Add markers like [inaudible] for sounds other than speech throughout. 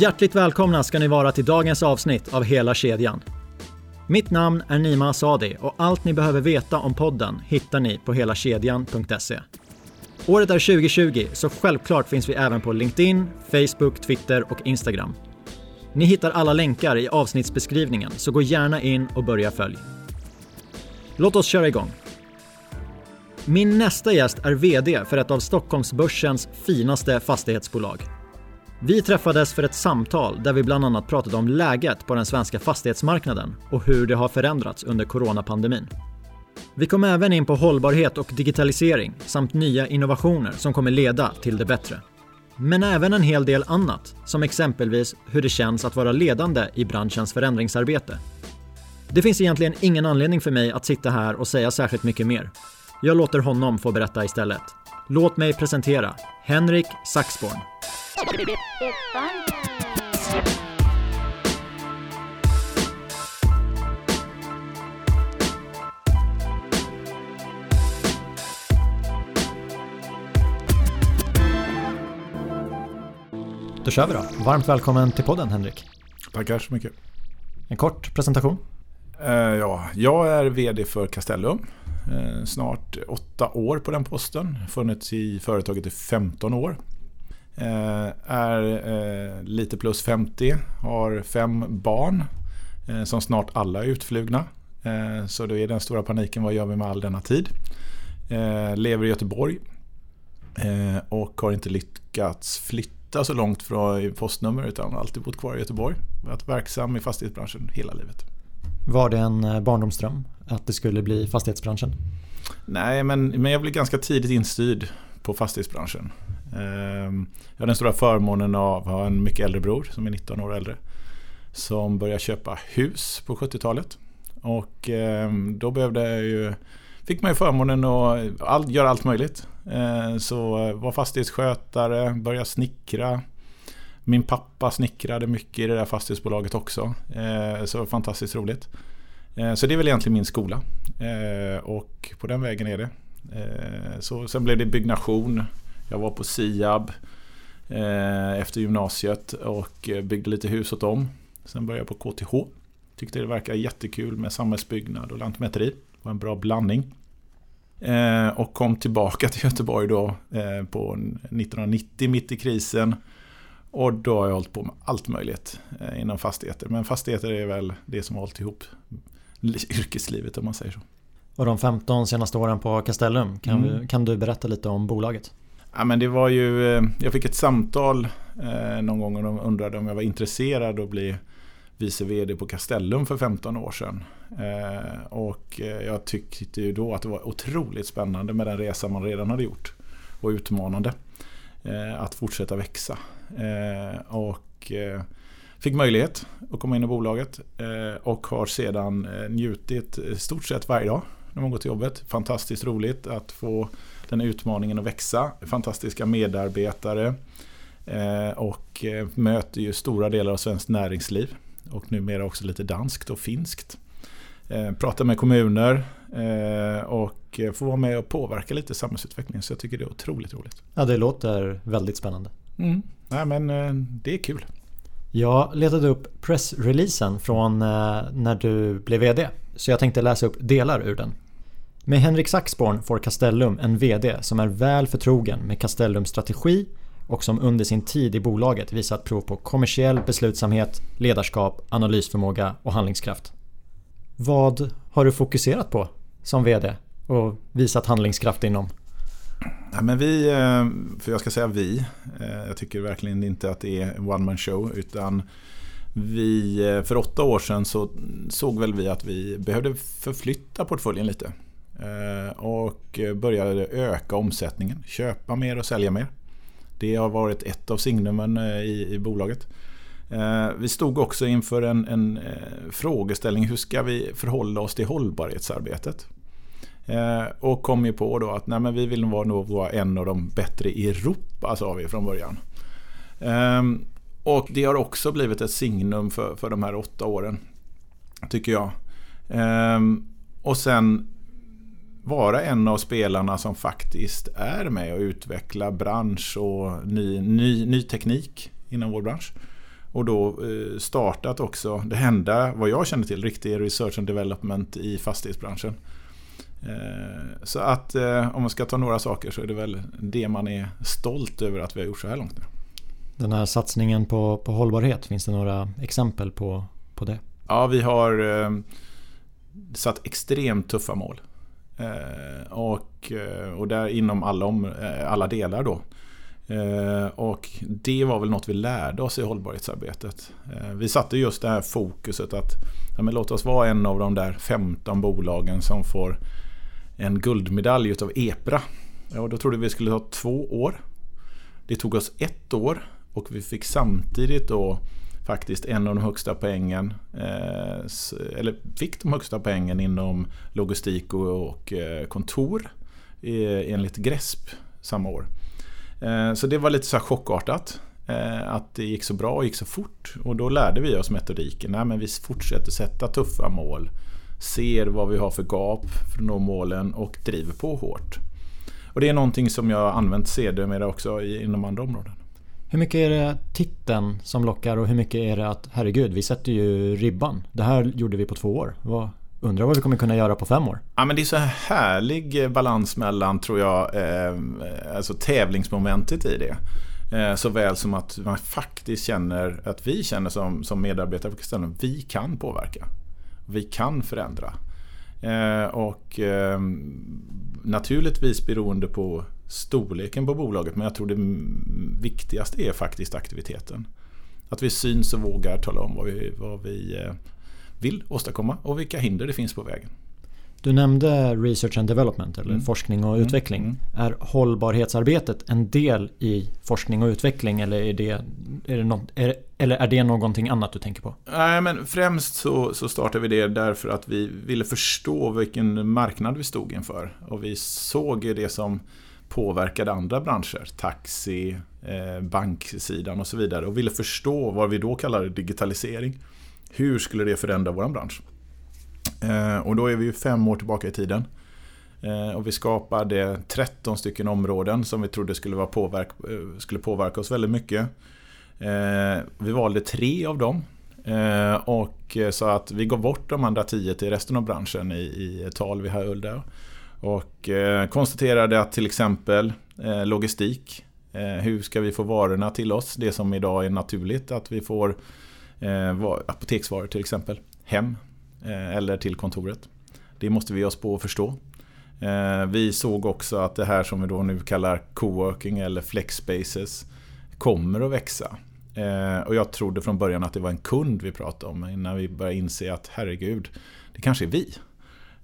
Hjärtligt välkomna ska ni vara till dagens avsnitt av Hela kedjan. Mitt namn är Nima Asadi och allt ni behöver veta om podden hittar ni på helakedjan.se. Året är 2020 så självklart finns vi även på LinkedIn, Facebook, Twitter och Instagram. Ni hittar alla länkar i avsnittsbeskrivningen så gå gärna in och börja följ. Låt oss köra igång. Min nästa gäst är VD för ett av Stockholmsbörsens finaste fastighetsbolag. Vi träffades för ett samtal där vi bland annat pratade om läget på den svenska fastighetsmarknaden och hur det har förändrats under coronapandemin. Vi kom även in på hållbarhet och digitalisering samt nya innovationer som kommer leda till det bättre. Men även en hel del annat, som exempelvis hur det känns att vara ledande i branschens förändringsarbete. Det finns egentligen ingen anledning för mig att sitta här och säga särskilt mycket mer. Jag låter honom få berätta istället. Låt mig presentera Henrik Saxborn. Då kör vi då. Varmt välkommen till podden Henrik. Tackar så mycket. En kort presentation. Uh, ja, jag är VD för Castellum. Uh, snart åtta år på den posten. Funnits i företaget i 15 år. Uh, är lite plus 50. Har fem barn. som snart alla är utflugna. så då är den stora paniken, vad gör vi med all denna tid? lever i Göteborg. och har inte lyckats flytta så långt från postnummer utan alltid bott kvar i Göteborg. Varit verksam i fastighetsbranschen hela livet. Var det en eh, barndomsdröm att det skulle bli fastighetsbranschen? Nej, men, men jag blev ganska tidigt instyrd på fastighetsbranschen. Ehm, jag har den stora förmånen av att ha en mycket äldre bror som är 19 år äldre. Som började köpa hus på 70-talet. Och ehm, då behövde jag ju fick man ju förmånen att all, göra allt möjligt. Ehm, så var fastighetsskötare, började snickra. Min pappa snickrade mycket i det där fastighetsbolaget också. Så det var fantastiskt roligt. Så det är väl egentligen min skola. Och på den vägen är det. Så sen blev det byggnation. Jag var på Siab efter gymnasiet och byggde lite hus åt dem. Sen började jag på KTH. Tyckte det verkade jättekul med samhällsbyggnad och lantmäteri. Det var en bra blandning. Eh, och kom tillbaka [laughs] till Göteborg då eh, på 1990 mitt i krisen. Och då har jag hållit på med allt möjligt eh, inom fastigheter. Men fastigheter är väl det som har hållit ihop yrkeslivet om man säger så. Och de 15 senaste åren på Castellum, kan, mm. du, kan du berätta lite om bolaget? Ja, men det var ju, eh, jag fick ett samtal eh, någon gång och de undrade om jag var intresserad att bli vice vd på Castellum för 15 år sedan. Eh, och eh, jag tyckte ju då att det var otroligt spännande med den resa man redan hade gjort. Och utmanande eh, att fortsätta växa. Och fick möjlighet att komma in i bolaget och har sedan njutit stort sett varje dag när man går till jobbet. Fantastiskt roligt att få den utmaningen att växa. Fantastiska medarbetare och möter ju stora delar av svenskt näringsliv och numera också lite danskt och finskt. Eh, prata med kommuner eh, och få vara med och påverka lite samhällsutvecklingen. Så jag tycker det är otroligt roligt. Ja, det låter väldigt spännande. Mm. Nej, men eh, det är kul. Jag letade upp pressreleasen från när du blev VD. Så jag tänkte läsa upp delar ur den. Med Henrik Saxborn får Castellum en VD som är väl förtrogen med Castellums strategi och som under sin tid i bolaget visat prov på kommersiell beslutsamhet, ledarskap, analysförmåga och handlingskraft. Vad har du fokuserat på som VD och visat handlingskraft inom? Ja, men vi, eh, för jag ska säga vi, eh, jag tycker verkligen inte att det är en one man show utan vi, eh, för åtta år sedan så såg väl vi att vi behövde förflytta portföljen lite. Eh, och började öka omsättningen, köpa mer och sälja mer. Det har varit ett av signumen eh, i, i bolaget. Eh, vi stod också inför en, en frågeställning. Hur ska vi förhålla oss till hållbarhetsarbetet? Och kom ju på då att nej, men vi vill nog vara en av de bättre i Europa, sa vi från början. Ehm, och det har också blivit ett signum för, för de här åtta åren. Tycker jag. Ehm, och sen vara en av spelarna som faktiskt är med och utvecklar bransch och ny, ny, ny teknik inom vår bransch. Och då eh, startat också det enda, vad jag känner till, riktig research and development i fastighetsbranschen. Eh, så att om man ska ta några saker så är det väl det man är stolt över att vi har gjort så här långt nu. Den här satsningen på, på hållbarhet, finns det några exempel på, på det? Ja, vi har satt extremt tuffa mål. Eh, och, eh, och där inom alla, om, eh, alla delar då. Och det var väl något vi lärde oss i hållbarhetsarbetet. Vi satte just det här fokuset att ja, men låt oss vara en av de där 15 bolagen som får en guldmedalj utav EPRA. Ja, då trodde vi skulle ta två år. Det tog oss ett år och vi fick samtidigt då faktiskt en av de högsta poängen, eh, eller fick de högsta poängen inom logistik och eh, kontor enligt GRESP samma år. Eh, så det var lite så här chockartat. Att det gick så bra och gick så fort. Och då lärde vi oss metodiken. Nej, men vi fortsätter sätta tuffa mål. Ser vad vi har för gap för att nå målen och driver på hårt. Och det är någonting som jag använt sedermera också inom andra områden. Hur mycket är det titeln som lockar och hur mycket är det att herregud, vi sätter ju ribban. Det här gjorde vi på två år. Vad, Undrar vad vi kommer kunna göra på fem år? Ja, men det är så härlig eh, balans mellan, tror jag, eh, alltså tävlingsmomentet i det. Eh, såväl som att man faktiskt känner, att vi känner som, som medarbetare på ställen, vi kan påverka. Vi kan förändra. Eh, och eh, naturligtvis beroende på storleken på bolaget, men jag tror det viktigaste är faktiskt aktiviteten. Att vi syns och vågar tala om vad vi, vad vi eh, vill åstadkomma och vilka hinder det finns på vägen. Du nämnde research and development eller mm. forskning och mm. utveckling. Mm. Är hållbarhetsarbetet en del i forskning och utveckling eller är det, är det, något, är, eller är det någonting annat du tänker på? Nej, men främst så, så startade vi det därför att vi ville förstå vilken marknad vi stod inför. Och vi såg det som påverkade andra branscher. Taxi, eh, banksidan och så vidare. Och ville förstå vad vi då kallade digitalisering. Hur skulle det förändra vår bransch? Eh, och då är vi ju fem år tillbaka i tiden. Eh, och vi skapade 13 stycken områden som vi trodde skulle, vara påverk, eh, skulle påverka oss väldigt mycket. Eh, vi valde tre av dem. Eh, och sa att vi går bort de andra tio till resten av branschen i, i tal vi höll där. Och eh, konstaterade att till exempel eh, logistik. Eh, hur ska vi få varorna till oss? Det som idag är naturligt att vi får apoteksvaror till exempel hem eller till kontoret. Det måste vi ge oss på att förstå. Vi såg också att det här som vi då nu kallar coworking eller flex-spaces kommer att växa. Och jag trodde från början att det var en kund vi pratade om innan vi började inse att herregud, det kanske är vi.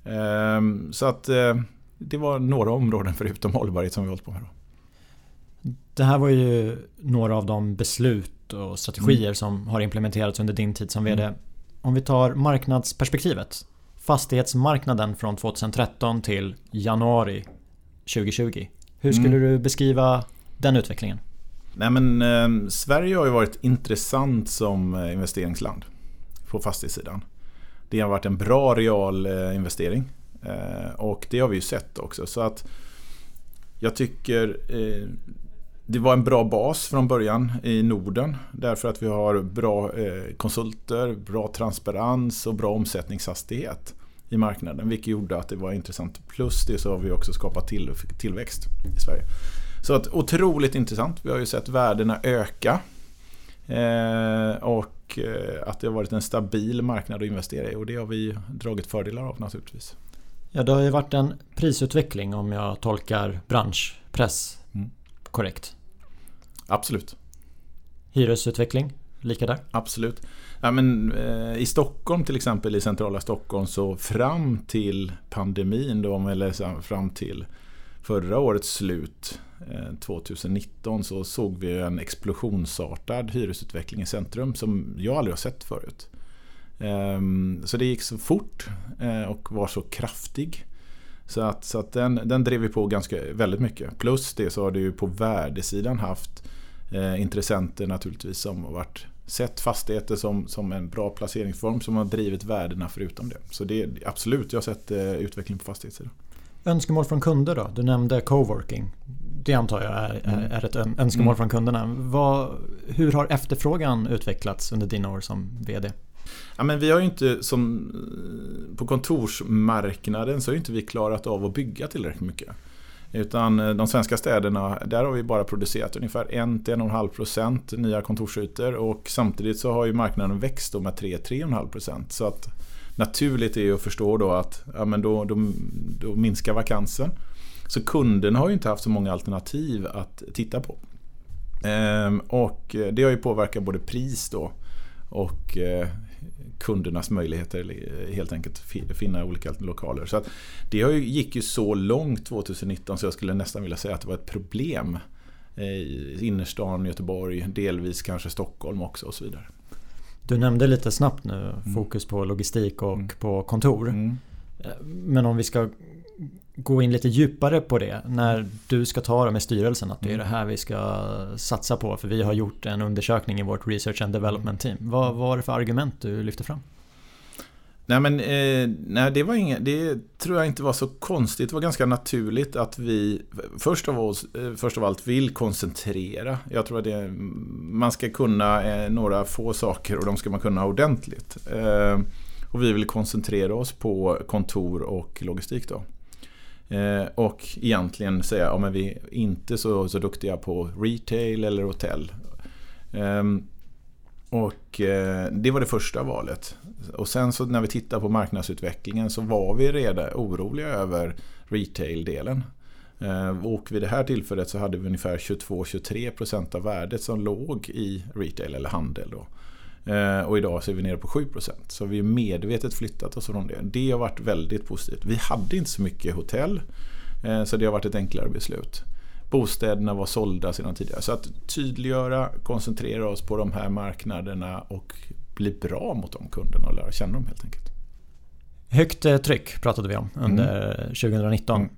Eh, så att eh, det var några områden förutom hållbarhet som vi hållit på med. Då. Det här var ju några av de beslut och strategier mm. som har implementerats under din tid som VD. Mm. Om vi tar marknadsperspektivet. Fastighetsmarknaden från 2013 till januari 2020. Hur skulle mm. du beskriva den utvecklingen? Nej, men, eh, Sverige har ju varit intressant som eh, investeringsland på fastighetssidan. Det har varit en bra real eh, investering eh, och det har vi ju sett också. Så att jag tycker eh, det var en bra bas från början i Norden därför att vi har bra konsulter, bra transparens och bra omsättningshastighet i marknaden vilket gjorde att det var intressant. Plus det så har vi också skapat till, tillväxt i Sverige. Så att, otroligt intressant. Vi har ju sett värdena öka och eh, att det har varit en stabil marknad att investera i och det har vi dragit fördelar av naturligtvis. Ja, det har ju varit en prisutveckling om jag tolkar branschpress mm. korrekt. Absolut. Hyresutveckling, lika där? Absolut. Ja, men, eh, I Stockholm till exempel, i centrala Stockholm, så fram till pandemin, då, eller fram till förra årets slut, eh, 2019, så såg vi en explosionsartad hyresutveckling i centrum som jag aldrig har sett förut. Ehm, så det gick så fort eh, och var så kraftig. Så att, så att den, den drev vi på ganska väldigt mycket. Plus det så har du ju på värdesidan haft eh, intressenter naturligtvis som har varit sett fastigheter som, som en bra placeringsform som har drivit värdena förutom det. Så det är absolut, jag har sett utveckling på fastighetssidan. Önskemål från kunder då? Du nämnde coworking. det antar jag är, mm. är ett önskemål mm. från kunderna. Vad, hur har efterfrågan utvecklats under dina år som VD? Ja, men vi har ju inte som på kontorsmarknaden så har inte vi klarat av att bygga tillräckligt mycket. Utan eh, de svenska städerna, där har vi bara producerat ungefär 1-1,5% nya kontorsytor och samtidigt så har ju marknaden växt med 3-3,5%. Så att naturligt är att förstå då att ja, men då, då, då minskar vakansen. Så kunderna har ju inte haft så många alternativ att titta på. Ehm, och det har ju påverkat både pris då och eh, kundernas möjligheter helt enkelt finna olika lokaler. Så det gick ju så långt 2019 så jag skulle nästan vilja säga att det var ett problem eh, i innerstan Göteborg, delvis kanske Stockholm också och så vidare. Du nämnde lite snabbt nu mm. fokus på logistik och mm. på kontor. Mm. Men om vi ska gå in lite djupare på det när du ska ta det med styrelsen att det är mm. det här vi ska satsa på för vi har gjort en undersökning i vårt Research and Development Team. Vad var det för argument du lyfte fram? Nej men eh, nej, det, var inga, det tror jag inte var så konstigt. Det var ganska naturligt att vi först av, oss, eh, först av allt vill koncentrera. Jag tror att det, man ska kunna eh, några få saker och de ska man kunna ordentligt. Eh, och vi vill koncentrera oss på kontor och logistik då. Eh, och egentligen säga att ja, vi är inte så, så duktiga på retail eller hotell. Ehm, och eh, det var det första valet. Och sen så när vi tittar på marknadsutvecklingen så var vi redan oroliga över retail-delen. Eh, och vid det här tillfället så hade vi ungefär 22-23% av värdet som låg i retail eller handel. Då. Eh, och idag så är vi nere på 7%. Så vi har medvetet flyttat oss från det. Det har varit väldigt positivt. Vi hade inte så mycket hotell. Så det har varit ett enklare beslut. Bostäderna var sålda sedan tidigare. Så att tydliggöra, koncentrera oss på de här marknaderna och bli bra mot de kunderna och lära känna dem helt enkelt. Högt eh, tryck pratade vi om under mm. 2019. Mm.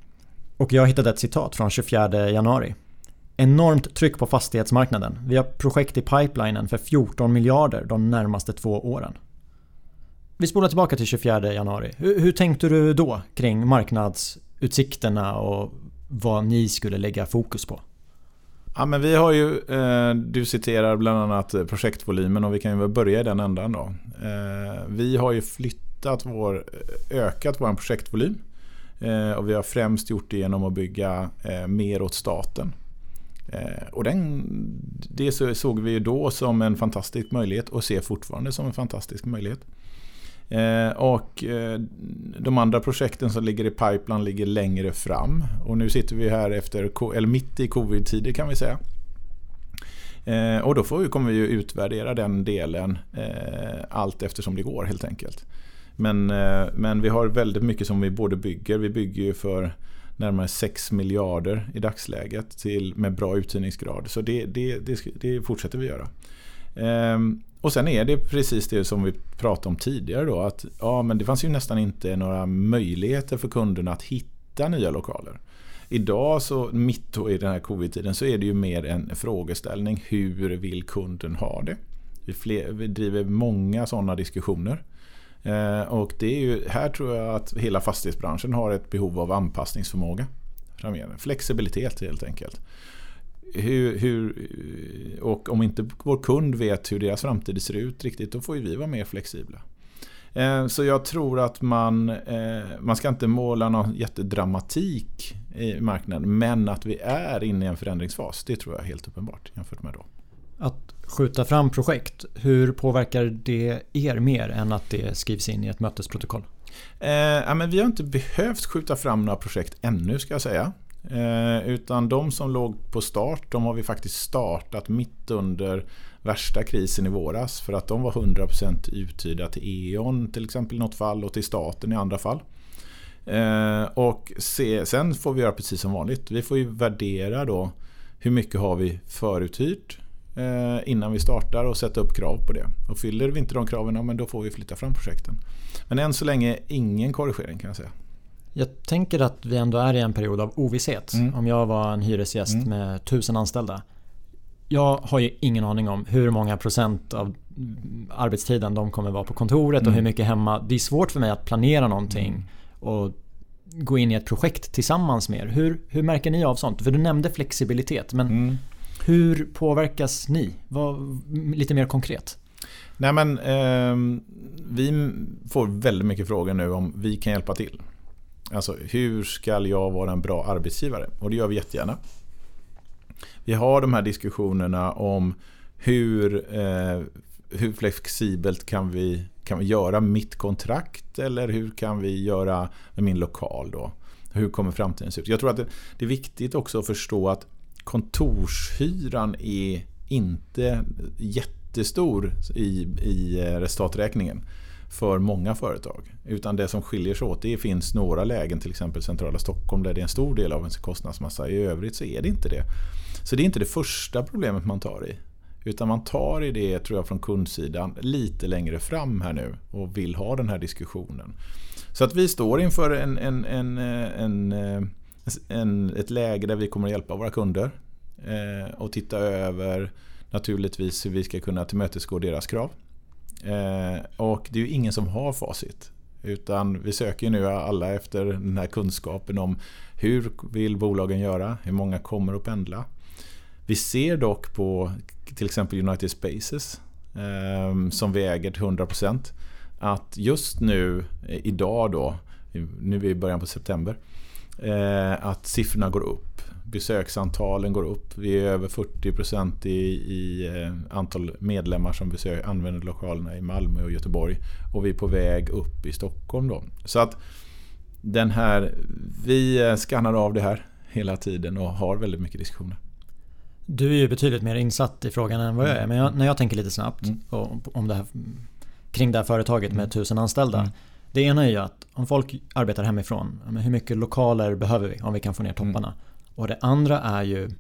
Och jag hittade ett citat från 24 januari enormt tryck på fastighetsmarknaden. Vi har projekt i pipelinen för 14 miljarder de närmaste två åren. Vi spolar tillbaka till 24 januari. Hur, hur tänkte du då kring marknadsutsikterna och vad ni skulle lägga fokus på? Ja, men vi har ju, eh, du citerar bland annat projektvolymen och vi kan ju börja i den ändan då. Eh, vi har ju flyttat vår, eh, ökat vår projektvolym eh, och vi har främst gjort det genom att bygga eh, mer åt staten. Eh, och den, det såg vi ju då som en fantastisk möjlighet och ser fortfarande som en fantastisk möjlighet. Eh, och eh, de andra projekten som ligger i pipeline ligger längre fram. Och nu sitter vi här efter, eller mitt i covid-tider kan vi säga. Eh, och då får vi, kommer vi ju utvärdera den delen eh, allt eftersom det går helt enkelt. Men, eh, men vi har väldigt mycket som vi både bygger. Vi bygger ju för närmare 6 miljarder i dagsläget till, med bra uthyrningsgrad. Så det, det, det, det fortsätter vi göra. Ehm, och sen är det precis det som vi pratade om tidigare då. Att ja, men det fanns ju nästan inte några möjligheter för kunderna att hitta nya lokaler. Idag så mitt i den här covid-tiden så är det ju mer en frågeställning. Hur vill kunden ha det? Vi, fler, vi driver många sådana diskussioner. Eh, och det är ju, här tror jag att hela fastighetsbranschen har ett behov av anpassningsförmåga. Framöver. Flexibilitet helt enkelt. Hur, hur, och om inte vår kund vet hur deras framtid ser ut riktigt, då får ju vi vara mer flexibla. Eh, så jag tror att man, eh, man ska inte måla någon jättedramatik i marknaden, men att vi är inne i en förändringsfas, det tror jag är helt uppenbart jämfört med då. Att skjuta fram projekt, hur påverkar det er mer än att det skrivs in i ett mötesprotokoll? Eh, ja, men vi har inte behövt skjuta fram några projekt ännu ska jag säga. Eh, utan de som låg på start, de har vi faktiskt startat mitt under värsta krisen i våras. För att de var 100% uthyrda till E.ON till exempel i något fall och till staten i andra fall. Eh, och se, sen får vi göra precis som vanligt. Vi får ju värdera då hur mycket har vi föruthyrt eh, innan vi startar och sätta upp krav på det. Och fyller vi inte de kraven, men då får vi flytta fram projekten. Men än så länge ingen korrigering kan jag säga. Jag tänker att vi ändå är i en period av ovisshet. Mm. Om jag var en hyresgäst mm. med tusen anställda. Jag har ju ingen aning om hur många procent av arbetstiden de kommer vara på kontoret mm. och hur mycket hemma. Det är svårt för mig att planera någonting. Mm. Och gå in i ett projekt tillsammans med er. Hur, hur märker ni av sånt? För du nämnde flexibilitet men mm. hur påverkas ni? Var, lite mer konkret. Nej men eh, vi får väldigt mycket frågor nu om vi kan hjälpa till. Alltså hur ska jag vara en bra arbetsgivare? Och det gör vi jättegärna. Vi har de här diskussionerna om hur, eh, hur flexibelt kan vi, kan vi göra mitt kontrakt eller hur kan vi göra med min lokal då? Hur kommer framtiden se ut? Jag tror att det, det är viktigt också att förstå att kontorshyran är inte jättestor i, i eh, resultaträkningen för många företag. Utan det som skiljer sig åt, det finns några lägen, till exempel centrala Stockholm, där det är en stor del av ens kostnadsmassa. I övrigt så är det inte det. Så det är inte det första problemet man tar i. Utan man tar i det, tror jag, från kundsidan lite längre fram här nu och vill ha den här diskussionen. Så att vi står inför en, en, en, en, en ett läge där vi kommer att hjälpa våra kunder eh, och titta över naturligtvis hur vi ska kunna tillmötesgå deras krav. Eh, och det är ju ingen som har facit. Utan vi söker nu alla efter den här kunskapen om hur vill bolagen göra? Hur många kommer att pendla? Vi ser dock på till exempel United Spaces eh, som vi äger till 100% att just nu, idag då, nu är vi i början på september, eh, att siffrorna går upp besöksantalen går upp. Vi är över 40% i, i eh, antal medlemmar som besök, använder lokalerna i Malmö och Göteborg. Och vi är på väg upp i Stockholm. Då. Så att den här, vi eh, skannar av det här hela tiden och har väldigt mycket diskussioner. Du är ju betydligt mer insatt i frågan än vad jag är. Men jag, när jag tänker lite snabbt mm. om det här, kring det här företaget med mm. tusen anställda. Mm. Det ena är ju att om folk arbetar hemifrån, hur mycket lokaler behöver vi om vi kan få ner topparna? Mm. Och det andra är ju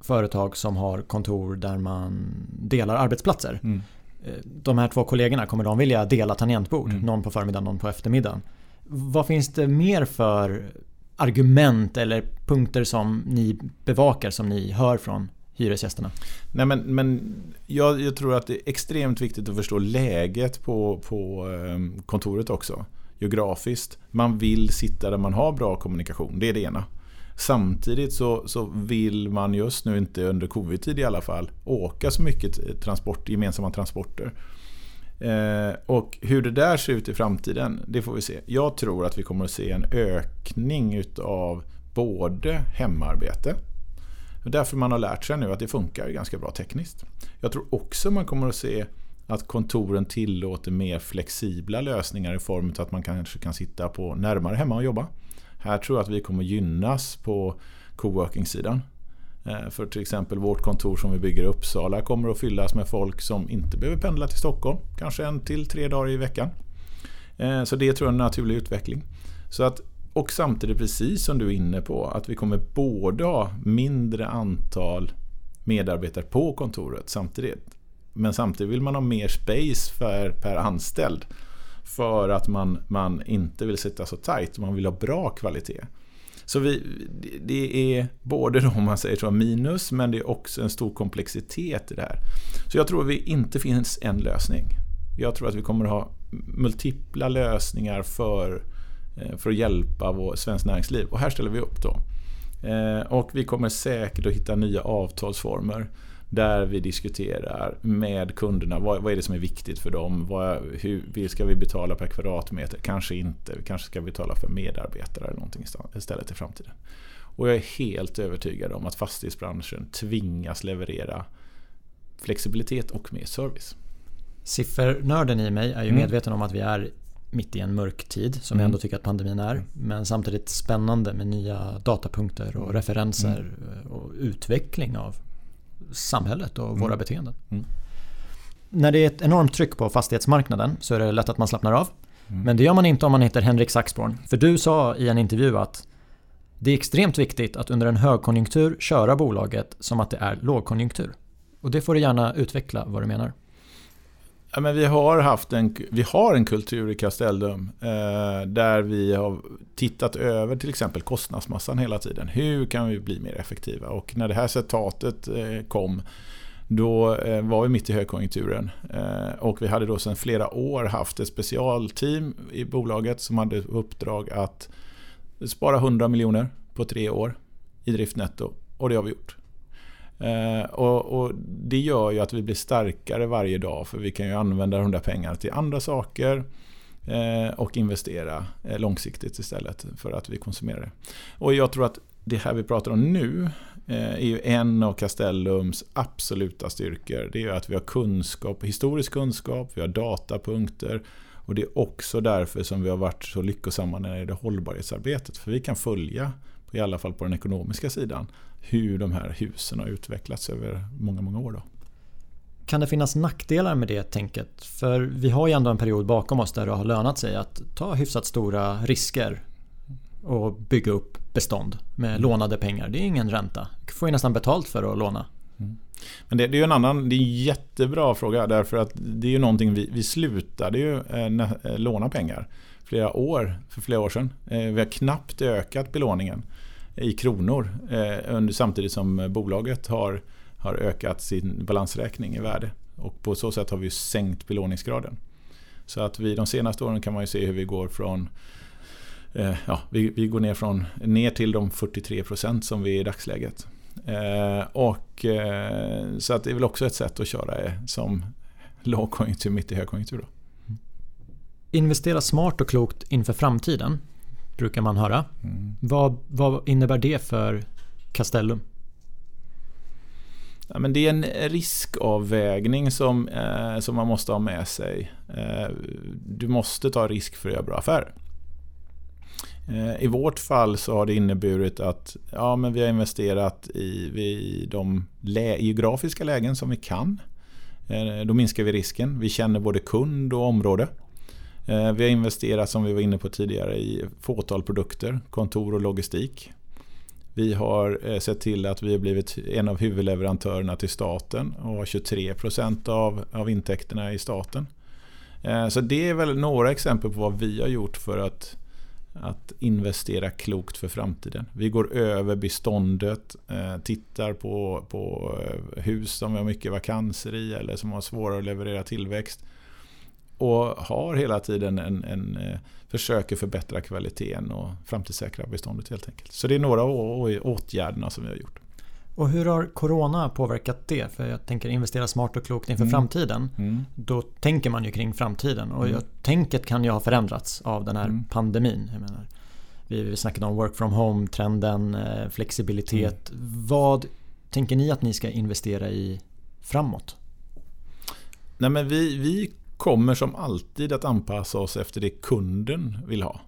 företag som har kontor där man delar arbetsplatser. Mm. Eh, de här två kollegorna, kommer de vilja dela tangentbord? Mm. Någon på förmiddagen, någon på eftermiddagen. Vad finns det mer för argument eller punkter som ni bevakar som ni hör från hyresgästerna? Nej, men, men jag, jag tror att det är extremt viktigt att förstå läget på, på ehm, kontoret också. Geografiskt. Man vill sitta där man har bra kommunikation. Det är det ena. Samtidigt så, så vill man just nu inte under covid-tid i alla fall åka så mycket transport, gemensamma transporter. Eh, och hur det där ser ut i framtiden, det får vi se. Jag tror att vi kommer att se en ökning utav både hemarbete, därför man har lärt sig nu att det funkar ganska bra tekniskt. Jag tror också man kommer att se att kontoren tillåter mer flexibla lösningar i form av att man kanske kan sitta på närmare hemma och jobba. Här tror jag att vi kommer gynnas på coworking-sidan. Eh, för till exempel vårt kontor som vi bygger i Uppsala kommer att fyllas med folk som inte behöver pendla till Stockholm. Kanske en till tre dagar i veckan. Eh, så det tror jag är en naturlig utveckling. Så att, och samtidigt precis som du är inne på att vi kommer både ha mindre antal medarbetare på kontoret samtidigt. Men samtidigt vill man ha mer space för, per anställd. För att man, man inte vill sitta så tajt, man vill ha bra kvalitet. Så vi, det är både då man säger så minus, men det är också en stor komplexitet i det här. Så jag tror att det inte finns en lösning. Jag tror att vi kommer att ha multipla lösningar för, eh, för att hjälpa vår svenskt näringsliv. Och här ställer vi upp då. Eh, och vi kommer säkert att hitta nya avtalsformer där vi diskuterar med kunderna vad, vad är det som är viktigt för dem. Vad, hur ska vi betala per kvadratmeter? Kanske inte. Vi kanske ska betala för medarbetare eller någonting istället i framtiden. Och jag är helt övertygad om att fastighetsbranschen tvingas leverera flexibilitet och mer service. Siffernörden i mig är ju mm. medveten om att vi är mitt i en mörk tid som mm. jag ändå tycker att pandemin är. Men samtidigt spännande med nya datapunkter och referenser mm. och utveckling av samhället och våra mm. beteenden. Mm. När det är ett enormt tryck på fastighetsmarknaden så är det lätt att man slappnar av. Mm. Men det gör man inte om man heter Henrik Saxborn. För du sa i en intervju att det är extremt viktigt att under en högkonjunktur köra bolaget som att det är lågkonjunktur. Och det får du gärna utveckla vad du menar. Ja, men vi, har haft en, vi har en kultur i Castellum eh, där vi har tittat över till exempel kostnadsmassan hela tiden. Hur kan vi bli mer effektiva? Och när det här citatet eh, kom då eh, var vi mitt i högkonjunkturen. Eh, och vi hade då sedan flera år haft ett specialteam i bolaget som hade uppdrag att spara 100 miljoner på tre år i driftnetto och det har vi gjort. Eh, och, och, Det gör ju att vi blir starkare varje dag för vi kan ju använda de där pengarna till andra saker eh, och investera eh, långsiktigt istället för att vi konsumerar det. Och jag tror att det här vi pratar om nu eh, är ju en av Castellums absoluta styrkor. Det är att vi har kunskap, historisk kunskap, vi har datapunkter och det är också därför som vi har varit så lyckosamma när det gäller hållbarhetsarbetet. För vi kan följa, i alla fall på den ekonomiska sidan, hur de här husen har utvecklats över många, många år. Då. Kan det finnas nackdelar med det tänket? För vi har ju ändå en period bakom oss där det har lönat sig att ta hyfsat stora risker och bygga upp bestånd med mm. lånade pengar. Det är ingen ränta. Du får ju nästan betalt för att låna. Mm. Men det, det, är ju en annan, det är en jättebra fråga därför att det är ju någonting vi, vi slutade ju eh, eh, låna pengar flera år, för flera år sedan. Eh, vi har knappt ökat belåningen i kronor eh, under, samtidigt som bolaget har, har ökat sin balansräkning i värde. Och på så sätt har vi sänkt belåningsgraden. Så att vi de senaste åren kan man ju se hur vi går från eh, ja, vi, vi, går ner, från, ner till de 43% som vi är i dagsläget. Eh, och, eh, så att det är väl också ett sätt att köra eh, som lågkonjunktur mitt i högkonjunktur. Då. Investera smart och klokt inför framtiden brukar man höra. Mm. Vad, vad innebär det för Castellum? Ja, men det är en riskavvägning som, eh, som man måste ha med sig. Eh, du måste ta risk för att göra bra affärer. Eh, I vårt fall så har det inneburit att ja, men vi har investerat i, i de lä geografiska lägen som vi kan. Eh, då minskar vi risken. Vi känner både kund och område. Eh, vi har investerat, som vi var inne på tidigare, i fåtal produkter, kontor och logistik. Vi har eh, sett till att vi har blivit en av huvudleverantörerna till staten och har 23% av, av intäkterna i staten. Eh, så det är väl några exempel på vad vi har gjort för att att investera klokt för framtiden. Vi går över beståndet, tittar på, på hus som vi har mycket vakanser i eller som har svårare att leverera tillväxt. Och har hela tiden en, en eh, försöker förbättra kvaliteten och framtidssäkra beståndet helt enkelt. Så det är några av åtgärderna som vi har gjort. Och hur har Corona påverkat det? För jag tänker investera smart och klokt inför mm. framtiden. Mm. Då tänker man ju kring framtiden och mm. tänket kan ju ha förändrats av den här mm. pandemin. Jag menar, vi, snackade om work from home-trenden, eh, flexibilitet. Mm. Vad tänker ni att ni ska investera i framåt? Nej, men vi, vi kommer som alltid att anpassa oss efter det kunden vill ha.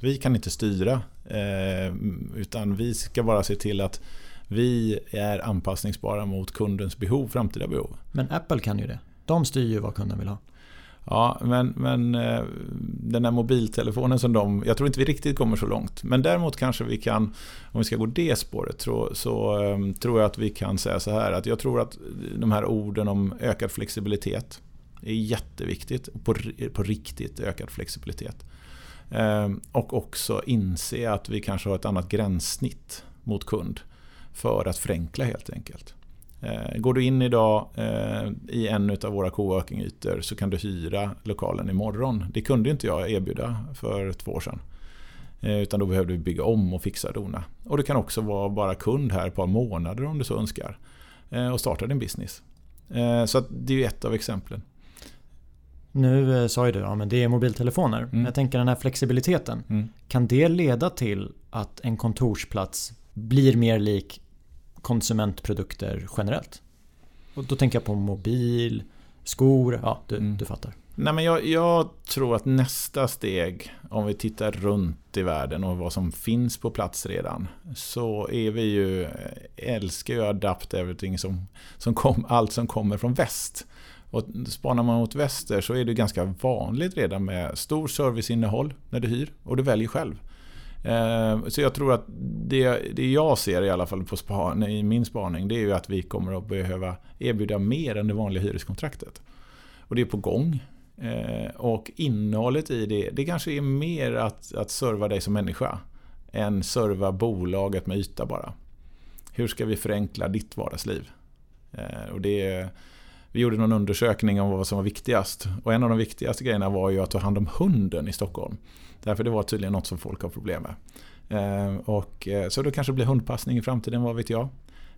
Vi kan inte styra eh, utan vi ska bara se till att vi är anpassningsbara mot kundens behov, framtida behov. Men Apple kan ju det. De styr ju vad kunden vill ha. Ja, men, men eh, den här mobiltelefonen som de... Jag tror inte vi riktigt kommer så långt. Men däremot kanske vi kan, om vi ska gå det spåret, så, så um, tror jag att vi kan säga så här att jag tror att de här orden om ökad flexibilitet det är jätteviktigt. På, på riktigt ökad flexibilitet. Ehm, och också inse att vi kanske har ett annat gränssnitt mot kund för att förenkla helt enkelt. Ehm, går du in idag ehm, i en av våra coworking-ytor så kan du hyra lokalen imorgon. Det kunde inte jag erbjuda för två år sedan. Utan då behövde vi bygga om och fixa dona. Och du kan också vara bara kund här ett par månader om du så önskar. Och starta din business. Så det är ett av exemplen. Nu sa ju du ja, det är mobiltelefoner. Mm. Jag tänker den här flexibiliteten. Mm. Kan det leda till att en kontorsplats blir mer lik konsumentprodukter generellt. Och då tänker jag på mobil, skor, ja du, mm. du fattar. Nej, men jag, jag, tror att nästa steg, om vi tittar runt i världen och vad som finns på plats redan, så är vi ju, älskar ju adapt everything som, som kom, allt som kommer från väst. Och spanar man mot väster så är det ganska vanligt redan med stor serviceinnehåll när du hyr och du väljer själv. Eh, så jag tror att det, det jag ser i alla fall på span, i min spaning det är ju att vi kommer att behöva erbjuda mer än det vanliga hyreskontraktet. Och det är på gång. Eh, och innehållet i det, det kanske är mer att, att serva dig som människa än serva bolaget med yta bara. Hur ska vi förenkla ditt vardagsliv? Eh, och det, vi gjorde någon undersökning om vad som var viktigast. Och en av de viktigaste grejerna var ju att ta hand om hunden i Stockholm. Därför det var tydligen något som folk har problem med. Eh, och, eh, så då kanske det blir hundpassning i framtiden, vad vet jag.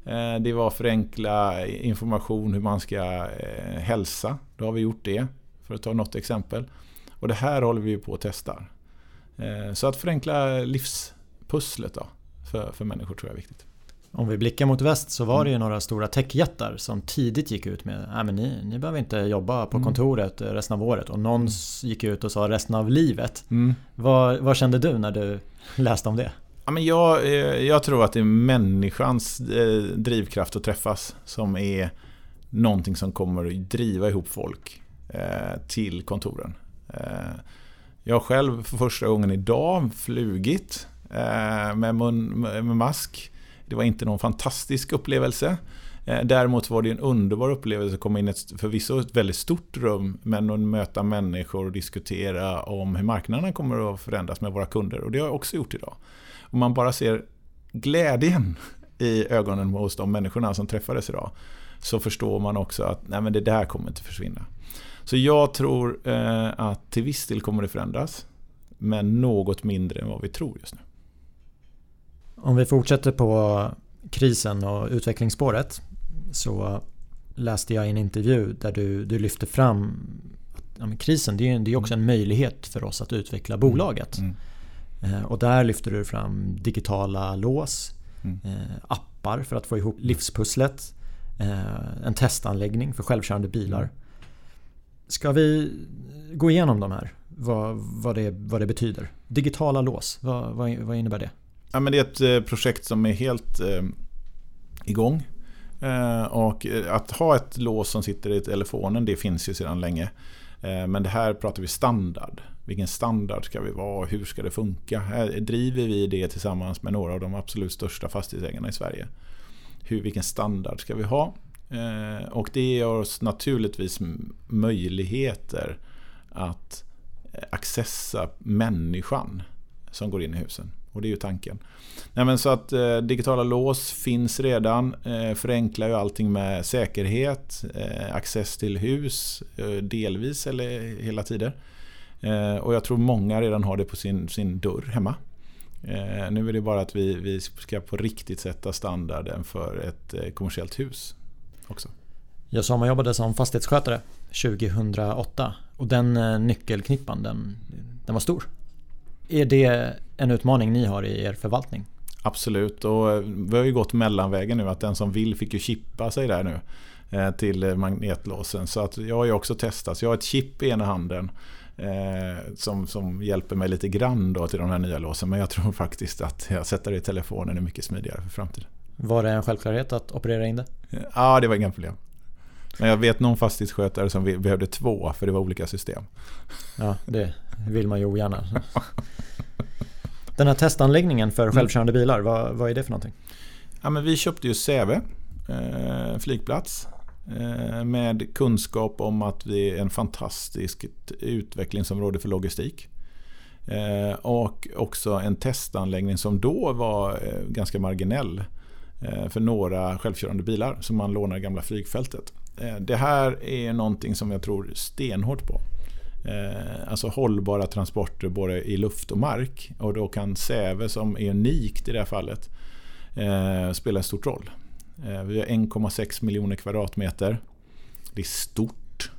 Eh, det var förenkla information hur man ska hälsa. Då har vi gjort det, för att ta något exempel. Och det här håller vi på att testa. Så att förenkla livspusslet då, för, för människor tror jag är viktigt. Om vi blickar mot väst så var det ju mm. några stora techjättar som tidigt gick ut med att ni, ni behöver inte jobba på mm. kontoret resten av året. Och någon mm. gick ut och sa resten av livet. Mm. Vad, vad kände du när du läste om det? Ja, men jag, eh, jag tror att det är människans eh, drivkraft att träffas som är någonting som kommer att driva ihop folk eh, till kontoren. Jag har själv för första gången idag flugit med, mun, med mask det var inte någon fantastisk upplevelse. Eh, däremot var det en underbar upplevelse att komma in i ett förvisso ett väldigt stort rum men att möta människor och diskutera om hur marknaden kommer att förändras med våra kunder. Och det har jag också gjort idag. Om man bara ser glädjen [laughs] i ögonen hos de människorna som träffades idag så förstår man också att nej men det där kommer inte försvinna. Så jag tror eh, att till viss del kommer det förändras men något mindre än vad vi tror just nu. Om vi fortsätter på krisen och utvecklingsspåret så läste jag en intervju där du, du lyfter fram att ja, krisen det är, är också en möjlighet för oss att utveckla mm. bolaget. Mm. Eh, och där lyfter du fram digitala lås, mm. eh, appar för att få ihop livspusslet, eh, en testanläggning för självkörande bilar. Mm. Ska vi gå igenom de här? Vad, vad, det, vad det betyder? Digitala lås, vad, vad, vad innebär det? Ja, men det är ett eh, projekt som är helt eh, igång. Eh, och eh, att ha ett lås som sitter i telefonen det finns ju sedan länge. Eh, men det här pratar vi standard. Vilken standard ska vi vara? Hur ska det funka? Här driver vi det tillsammans med några av de absolut största fastighetsägarna i Sverige. Hur, vilken standard ska vi ha? Eh, och det ger oss naturligtvis möjligheter att accessa människan som går in i husen. Och det är ju tanken. Nej, men så att eh, digitala lås finns redan. Eh, förenklar ju allting med säkerhet, eh, access till hus, eh, delvis eller hela tiden. Eh, och jag tror många redan har det på sin, sin dörr hemma. Eh, nu är det bara att vi, vi ska på riktigt sätta standarden för ett eh, kommersiellt hus också. Jag sommarjobbade som fastighetsskötare 2008 och den eh, nyckelknippan den, den var stor. Är det en utmaning ni har i er förvaltning? Absolut och eh, vi har ju gått mellanvägen nu att den som vill fick ju chippa sig där nu eh, till magnetlåsen. Så att jag har ju också testat. Så jag har ett chip i ena handen eh, som, som hjälper mig lite grann då till de här nya låsen. Men jag tror faktiskt att jag sätter det i telefonen är mycket smidigare för framtiden. Var det en självklarhet att operera in det? Ja, det var inga problem. Men jag vet någon fastighetsskötare som behövde två för det var olika system. Ja, det vill man ju ogärna. Den här testanläggningen för mm. självkörande bilar, vad, vad är det för någonting? Ja, men vi köpte ju Säve eh, flygplats eh, med kunskap om att vi är en fantastisk utvecklingsområde för logistik. Eh, och också en testanläggning som då var eh, ganska marginell eh, för några självkörande bilar som man lånar i gamla flygfältet. Eh, det här är någonting som jag tror stenhårt på. Eh, alltså hållbara transporter både i luft och mark. Och då kan Säve som är unikt i det här fallet eh, spela en stor roll. Vi har 1,6 miljoner kvadratmeter. Det är stort.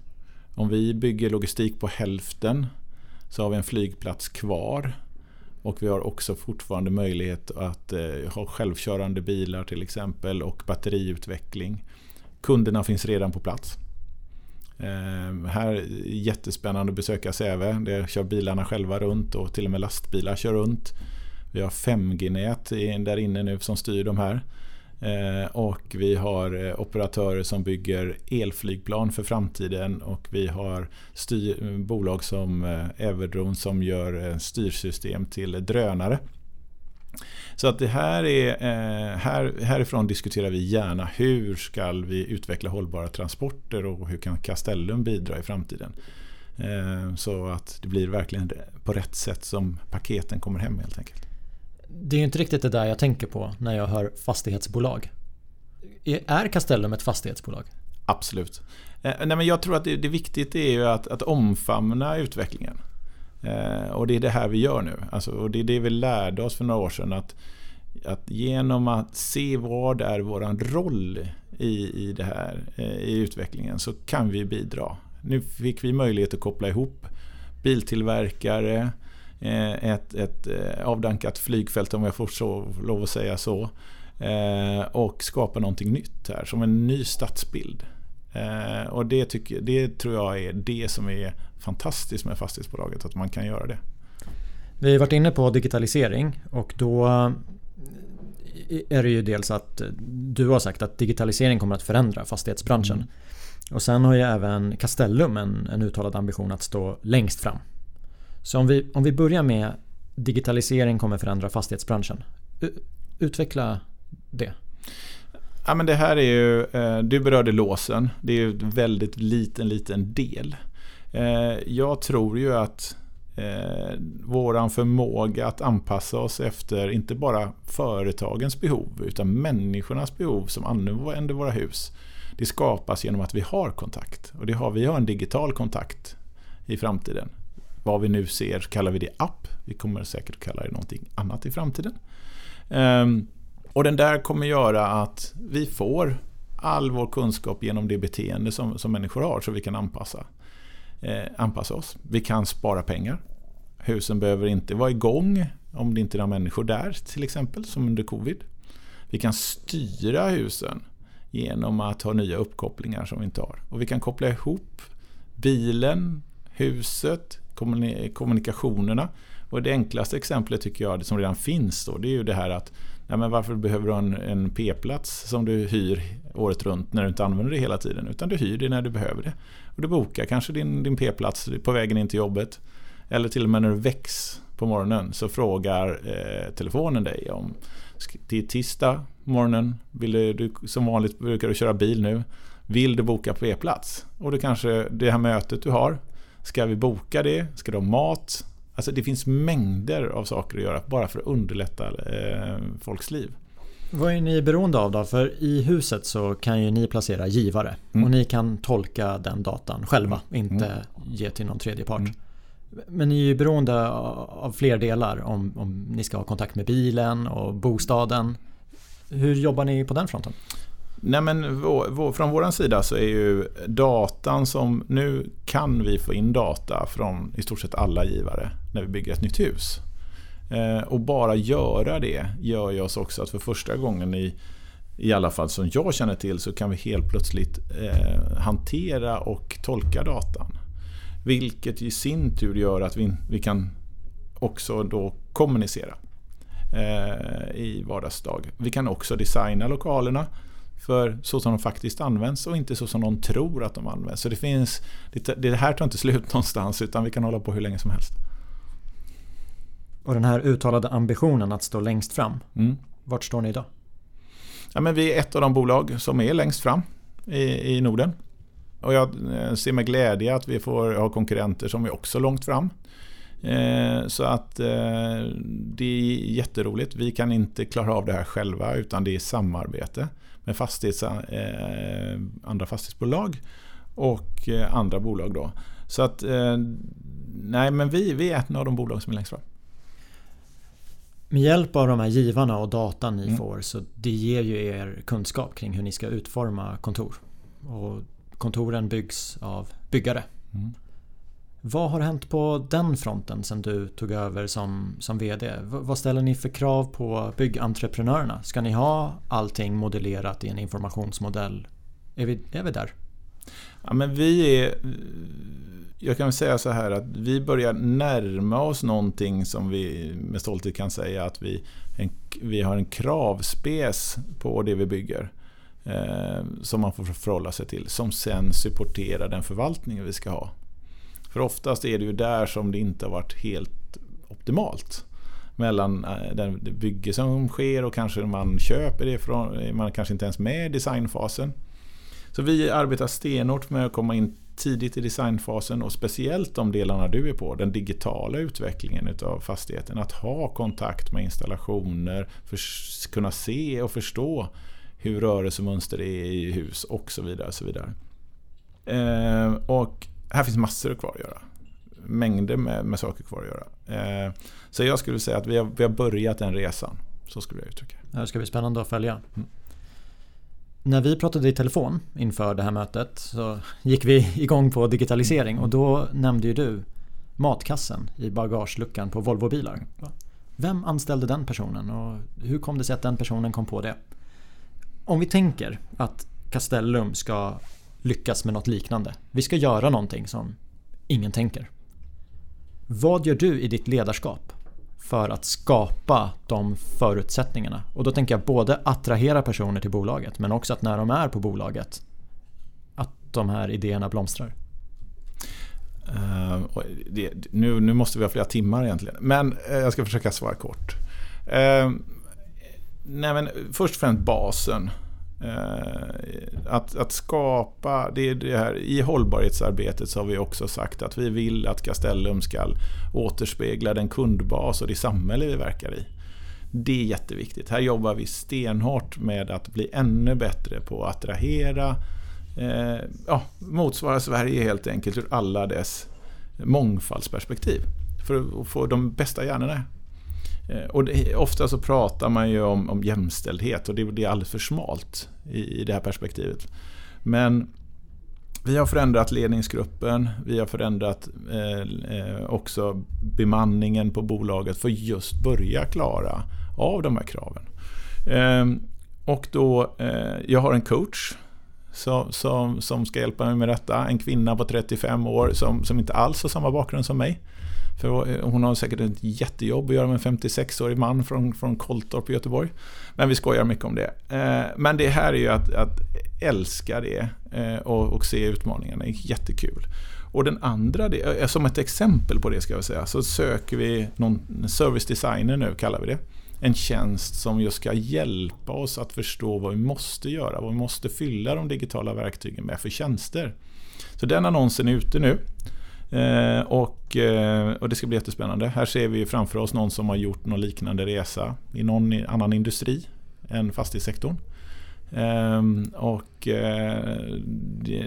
Om vi bygger logistik på hälften så har vi en flygplats kvar. Och vi har också fortfarande möjlighet att ha självkörande bilar till exempel och batteriutveckling. Kunderna finns redan på plats. Eh, här jättespännande att besöka Säve. Det kör bilarna själva runt och till och med lastbilar kör runt. Vi har 5G-nät där inne nu som styr de här. Eh, och vi har eh, operatörer som bygger elflygplan för framtiden och vi har styr, bolag som eh, Everdrone som gör eh, styrsystem till drönare. Så att det här är, eh, här, härifrån diskuterar vi gärna hur ska vi utveckla hållbara transporter och hur kan Castellum bidra i framtiden. Eh, så att det blir verkligen på rätt sätt som paketen kommer hem helt enkelt. Det är inte riktigt det där jag tänker på när jag hör fastighetsbolag. Är Castellum ett fastighetsbolag? Absolut. Eh, nej men jag tror att det, det viktigt är ju att, att omfamna utvecklingen. Eh, och det är det här vi gör nu. Alltså, och det är det vi lärde oss för några år sedan. Att, att genom att se vad är vår roll i, i det här, eh, i utvecklingen, så kan vi bidra. Nu fick vi möjlighet att koppla ihop biltillverkare, eh, ett, ett eh, avdankat flygfält om jag får så, lov att säga så. Eh, och skapa någonting nytt här, som en ny stadsbild. Eh, och det, tycker, det tror jag är det som är fantastiskt med fastighetsbolaget, att man kan göra det. Vi har varit inne på digitalisering och då är det ju dels att du har sagt att digitalisering kommer att förändra fastighetsbranschen. Mm. Och sen har ju även Castellum en, en uttalad ambition att stå längst fram. Så om vi, om vi börjar med digitalisering kommer förändra fastighetsbranschen. Utveckla det. Ja, men det här är ju, eh, du berörde låsen. Det är ju en väldigt liten, liten del. Eh, jag tror ju att eh, våran förmåga att anpassa oss efter inte bara företagens behov utan människornas behov som använder våra hus. Det skapas genom att vi har kontakt. Och det har, vi har en digital kontakt i framtiden. Vad vi nu ser kallar vi det app. Vi kommer säkert kalla det någonting annat i framtiden. Ehm, och den där kommer göra att vi får all vår kunskap genom det beteende som, som människor har så vi kan anpassa, Eh, anpassa oss. Vi kan spara pengar. Husen behöver inte vara igång om det inte är några människor där till exempel som under covid. Vi kan styra husen genom att ha nya uppkopplingar som vi inte har. Och vi kan koppla ihop bilen, huset, kommunikationerna. Och det enklaste exemplet tycker jag, som redan finns då, det är ju det här att ja, men varför behöver du en, en p-plats som du hyr året runt när du inte använder det hela tiden? Utan du hyr det när du behöver det. Och du bokar kanske din, din p-plats på vägen in till jobbet. Eller till och med när du väcks på morgonen så frågar eh, telefonen dig om det är tisdag morgonen, vill du, du, som vanligt brukar du köra bil nu. Vill du boka p-plats? Och det kanske det här mötet du har, ska vi boka det? Ska du ha mat? Alltså det finns mängder av saker att göra bara för att underlätta eh, folks liv. Vad är ni beroende av då? För i huset så kan ju ni placera givare mm. och ni kan tolka den datan själva, mm. inte mm. ge till någon tredje part. Mm. Men ni är ju beroende av fler delar om, om ni ska ha kontakt med bilen och bostaden. Hur jobbar ni på den fronten? Nej men vår, vår, från vår sida så är ju datan som... Nu kan vi få in data från i stort sett alla givare när vi bygger ett nytt hus. Eh, och bara göra det gör ju oss också att för första gången i i alla fall som jag känner till så kan vi helt plötsligt eh, hantera och tolka datan. Vilket i sin tur gör att vi, vi kan också då kommunicera eh, i vardagsdag. Vi kan också designa lokalerna för så som de faktiskt används och inte så som någon tror att de används. Så det finns, det här tar inte slut någonstans utan vi kan hålla på hur länge som helst. Och den här uttalade ambitionen att stå längst fram, mm. vart står ni idag? Ja, men vi är ett av de bolag som är längst fram i, i Norden. Och jag eh, ser med glädje att vi får ha konkurrenter som är också långt fram. Eh, så att eh, det är jätteroligt. Vi kan inte klara av det här själva utan det är samarbete med fastighets, andra fastighetsbolag och andra bolag. Då. Så att nej men vi, vi är ett av de bolag som är längst fram. Med hjälp av de här givarna och datan ni mm. får så det ger ju er kunskap kring hur ni ska utforma kontor. Och kontoren byggs av byggare. Mm. Vad har hänt på den fronten sen du tog över som, som VD? vad ställer ni för krav på byggentreprenörerna? Ska ni ha allting modellerat i en informationsmodell? Är vi, är vi där? Ja, men vi är... Jag kan väl säga så här att vi börjar närma oss någonting som vi med stolthet kan säga att vi, en, vi har en kravspes på det vi bygger eh, som man får förhålla sig till. Som sen supporterar den förvaltning vi ska ha. För oftast är det ju där som det inte har varit helt optimalt. Mellan eh, det den bygge som sker och kanske man köper det från, man kanske inte ens med i designfasen. Så vi arbetar stenhårt med att komma in tidigt i designfasen och speciellt de delarna du är på, den digitala utvecklingen utav fastigheten. Att ha kontakt med installationer, för, kunna se och förstå hur rörelsemönster är i hus och så vidare. Och, så vidare. Eh, och här finns massor kvar att göra. mängder med, med saker kvar att göra. Eh, så jag skulle säga att vi har, vi har börjat den resan. Så skulle jag uttrycka det. ska bli spännande att följa. Mm. När vi pratade i telefon inför det här mötet så gick vi [laughs] igång på digitalisering och då nämnde ju du matkassen i bagageluckan på Volvo-bilar. Vem anställde den personen och hur kom det sig att den personen kom på det? Om vi tänker att Castellum ska lyckas med något liknande. Vi ska göra någonting som ingen tänker. Vad gör du i ditt ledarskap för att skapa de förutsättningarna? Och då tänker jag både attrahera personer till bolaget men också att när de är på bolaget att de här idéerna blomstrar. Uh, det, nu, nu måste vi ha flera timmar egentligen. Men uh, jag ska försöka svara kort. Uh, nej men, först och främst basen. Eh, att, att, skapa, det, det här, i hållbarhetsarbetet så har vi också sagt att vi vill att Castellum ska återspegla den kundbas och det samhälle vi verkar i. Det är jätteviktigt. Här jobbar vi stenhårt med att bli ännu bättre på att attrahera, eh, ja, motsvara Sverige helt enkelt ur alla dess mångfaldsperspektiv. För att få de bästa hjärnorna. Eh, och det, ofta så pratar man ju om, om jämställdhet och det, det är alldeles för smalt i, i det här perspektivet. Men vi har förändrat ledningsgruppen, vi har förändrat eh, eh också bemanningen på bolaget för just börja klara av de här kraven. Eh, och då, eh, jag har en coach som, som, som ska hjälpa mig med detta. En kvinna på 35 år som, som inte alls har samma bakgrund som mig. För eh, hon har säkert ett jättejobb att göra med en 56-årig man från, från Koltorp i Göteborg. Men vi skojar mycket om det. Eh, men det här är ju att, att älska det eh, och, och se utmaningarna. Det är jättekul. Och den andra, som ett exempel på det ska jag säga, så söker vi någon service designer nu, kallar vi det en tjänst som just ska hjälpa oss att förstå vad vi måste göra, vad vi måste fylla de digitala verktygen med för tjänster. Så den annonsen är ute nu. Eh, och, eh, och det ska bli jättespännande. Här ser vi framför oss någon som har gjort någon liknande resa i någon annan industri än fastighetssektorn. Ehm, och eh,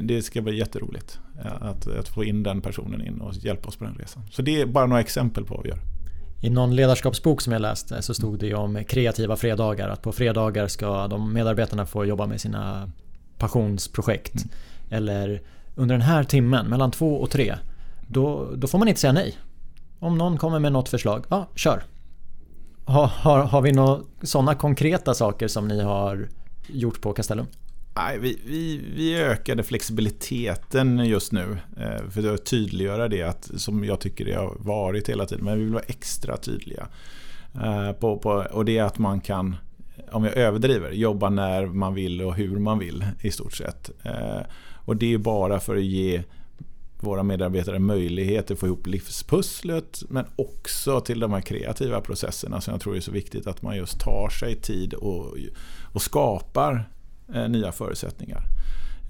det, ska bli jätteroligt att, att få in den personen in och hjälpa oss på den resan. Så det är bara några exempel på vad vi gör. I någon ledarskapsbok som jag läste så stod det om kreativa fredagar. Att på fredagar ska de medarbetarna få jobba med sina passionsprojekt. Mm. Eller under den här timmen, mellan två och tre, då, då får man inte säga nej. Om någon kommer med något förslag, ja, kör. Har, har, har vi några sådana konkreta saker som ni har gjort på Castellum? Nej, vi, vi, vi ökade flexibiliteten just nu. Eh, för att tydliggöra det att, som jag tycker det har varit hela tiden. Men vi vill vara extra tydliga. Eh, på, på, och det är att man kan, om jag överdriver, jobba när man vill och hur man vill i stort sett. Eh, och det är bara för att ge våra medarbetare möjlighet att få ihop livspusslet men också till de här kreativa processerna som jag tror är så viktigt att man just tar sig tid och, och skapar eh, nya förutsättningar.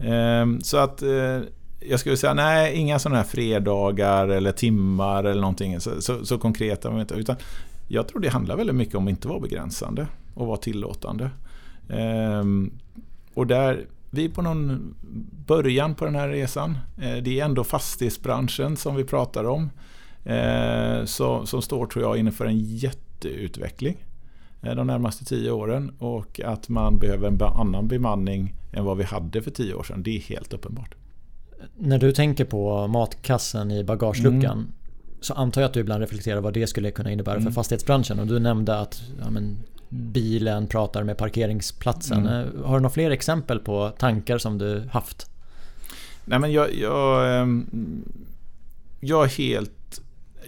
Eh, så att eh, jag skulle säga nej, inga sådana här fredagar eller timmar eller någonting så, så, så konkreta. Utan jag tror det handlar väldigt mycket om att inte vara begränsande och vara tillåtande. Ehm, och där vi är på någon början på den här resan. Eh, det är ändå fastighetsbranschen som vi pratar om. Eh, som står, tror jag, inför en jätteutveckling eh, de närmaste tio åren. Och att man behöver en annan bemanning än vad vi hade för tio år sedan. Det är helt uppenbart. När du tänker på matkassen i bagageluckan mm. så antar jag att du ibland reflekterar vad det skulle kunna innebära mm. för fastighetsbranschen. Och du nämnde att ja, men, bilen pratar med parkeringsplatsen. Mm. Eh, har du några fler exempel på tankar som du haft? Nej men jag, jag, ehm, jag är helt...